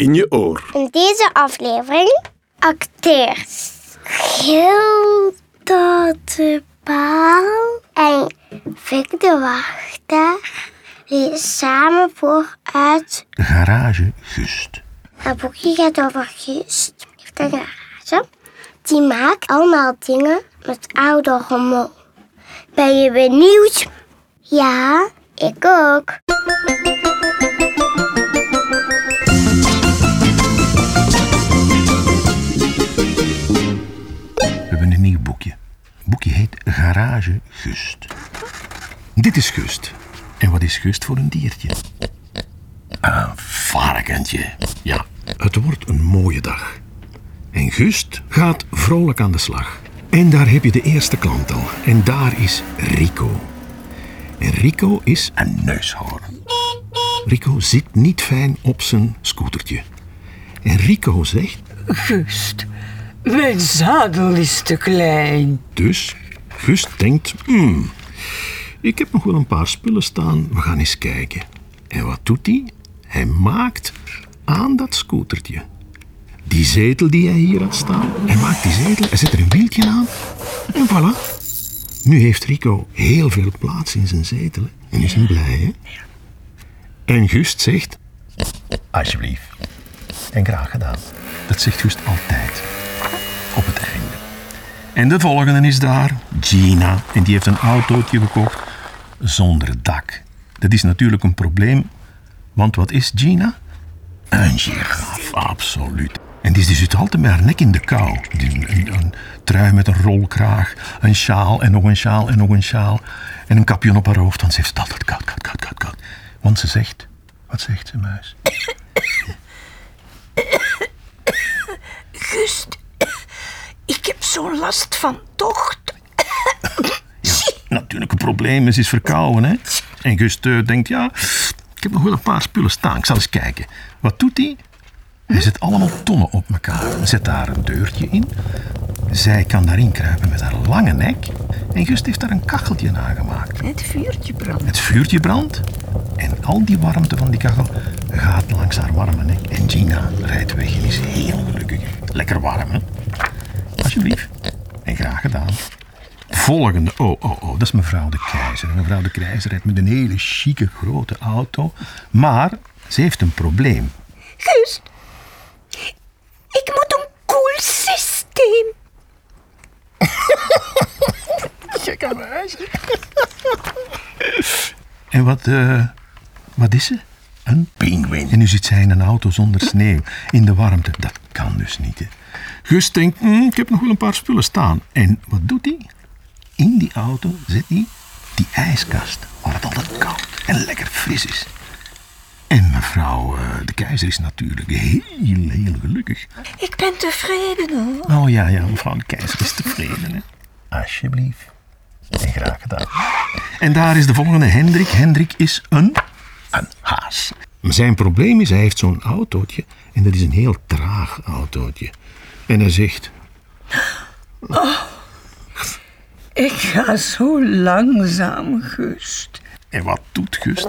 in je oor. In deze aflevering acteurs Gilda de Paal en Vic de Wachter die samen vooruit Garage Gust. Het boekje gaat over Gust. Heeft een garage. Die maakt allemaal dingen met oude rommel. Ben je benieuwd? Ja, ik ook. Gust. Dit is Gust. En wat is Gust voor een diertje? Een varkentje. Ja, het wordt een mooie dag. En Gust gaat vrolijk aan de slag. En daar heb je de eerste klant al. En daar is Rico. En Rico is een neushoorn. Rico zit niet fijn op zijn scootertje. En Rico zegt Gust, mijn zadel is te klein. Dus Gust denkt, hmm, ik heb nog wel een paar spullen staan, we gaan eens kijken. En wat doet hij? Hij maakt aan dat scootertje. Die zetel die hij hier had staan, hij maakt die zetel, hij zet er een wieltje aan en voilà. Nu heeft Rico heel veel plaats in zijn zetel en is hij blij, hè? En Gust zegt, alsjeblieft. En graag gedaan. Dat zegt Gust altijd. Op het einde. En de volgende is daar, Gina. En die heeft een autootje gekocht zonder dak. Dat is natuurlijk een probleem, want wat is Gina? Een giraf, absoluut. En die zit altijd met haar nek in de kou. Een, een trui met een rolkraag, een sjaal en nog een sjaal en nog een sjaal. En een kapje op haar hoofd, want ze heeft altijd koud, koud, koud, koud, koud. Want ze zegt, wat zegt ze, muis? Gust, zo'n last van tocht. natuurlijk een probleem is, is verkouden. Hè? En Gust eh, denkt, ja, ik heb nog wel een paar spullen staan. Ik zal eens kijken. Wat doet hij? Hij zet allemaal tonnen op elkaar. Zet daar een deurtje in. Zij kan daarin kruipen met haar lange nek. En Gust heeft daar een kacheltje nagemaakt. Het vuurtje brandt. Het vuurtje brandt. En al die warmte van die kachel gaat langs haar warme nek. En Gina rijdt weg en is heel gelukkig. Lekker warm, hè? Alsjeblieft. En graag gedaan. Volgende. Oh, oh, oh. Dat is mevrouw de Keizer. Mevrouw de Keizer rijdt met een hele chique grote auto. Maar ze heeft een probleem. Gust, ik moet een cool systeem. En wat, eh, wat is ze? Een pinguïn. En nu zit zij in een auto zonder sneeuw. In de warmte. Dat kan dus niet. Hè. Gus denkt, "Hm, ik heb nog wel een paar spullen staan. En wat doet hij? In die auto zet hij die ijskast. Waar het altijd koud en lekker fris is. En mevrouw eh, de keizer is natuurlijk heel, heel gelukkig. Ik ben tevreden hoor. Oh ja, ja, mevrouw de keizer is tevreden. Hè? Alsjeblieft. En graag gedaan. En daar is de volgende Hendrik. Hendrik is een, een haas. Maar zijn probleem is, hij heeft zo'n autootje. En dat is een heel traag autootje. En hij zegt, Ik ga zo langzaam, Gust. en wat doet Gust?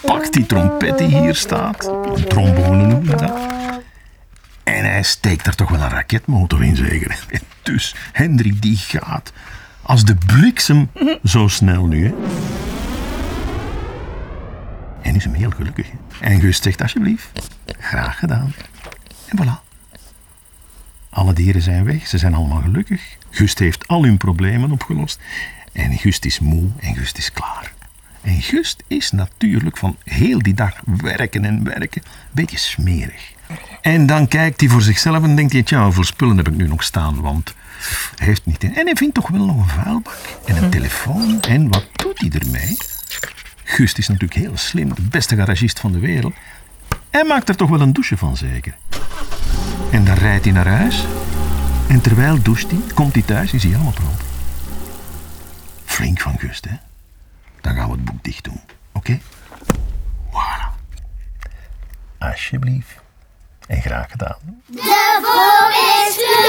Pakt die trompet die hier staat. Een trombone noemen we dat. En hij steekt er toch wel een raketmotor in, zeker. En dus, Hendrik die gaat als de bliksem zo snel nu, hè. En is hem heel gelukkig. En Gust zegt alsjeblieft, graag gedaan. En voilà. Alle dieren zijn weg, ze zijn allemaal gelukkig. Gust heeft al hun problemen opgelost. En Gust is moe en Gust is klaar. En Gust is natuurlijk van heel die dag werken en werken een beetje smerig. En dan kijkt hij voor zichzelf en denkt hij, tja, hoeveel spullen heb ik nu nog staan? Want hij heeft niet... En hij vindt toch wel nog een vuilbak en een telefoon. En wat doet hij ermee? Gust is natuurlijk heel slim, de beste garagist van de wereld. Hij maakt er toch wel een douche van, zeker. En dan rijdt hij naar huis. En terwijl doucht hij, komt hij thuis en is hij helemaal proper. Flink van Gust, hè? Dan gaan we het boek dicht doen. Oké? Voilà. Alsjeblieft. En graag gedaan. De Vogelclub!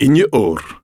In je oor.